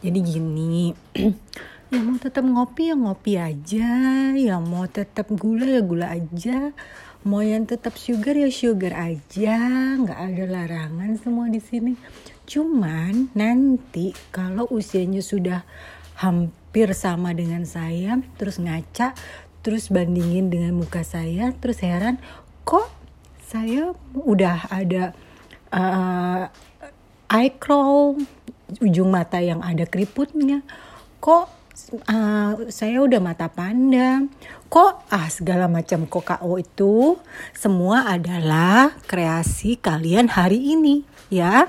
Jadi gini, ya mau tetap ngopi ya ngopi aja, ya mau tetap gula ya gula aja, mau yang tetap sugar ya sugar aja, nggak ada larangan semua di sini. Cuman nanti kalau usianya sudah hampir sama dengan saya, terus ngaca, terus bandingin dengan muka saya, terus heran, kok saya udah ada uh, eye claw, ujung mata yang ada keriputnya. Kok uh, saya udah mata panda. Kok ah segala macam kokao itu semua adalah kreasi kalian hari ini, ya.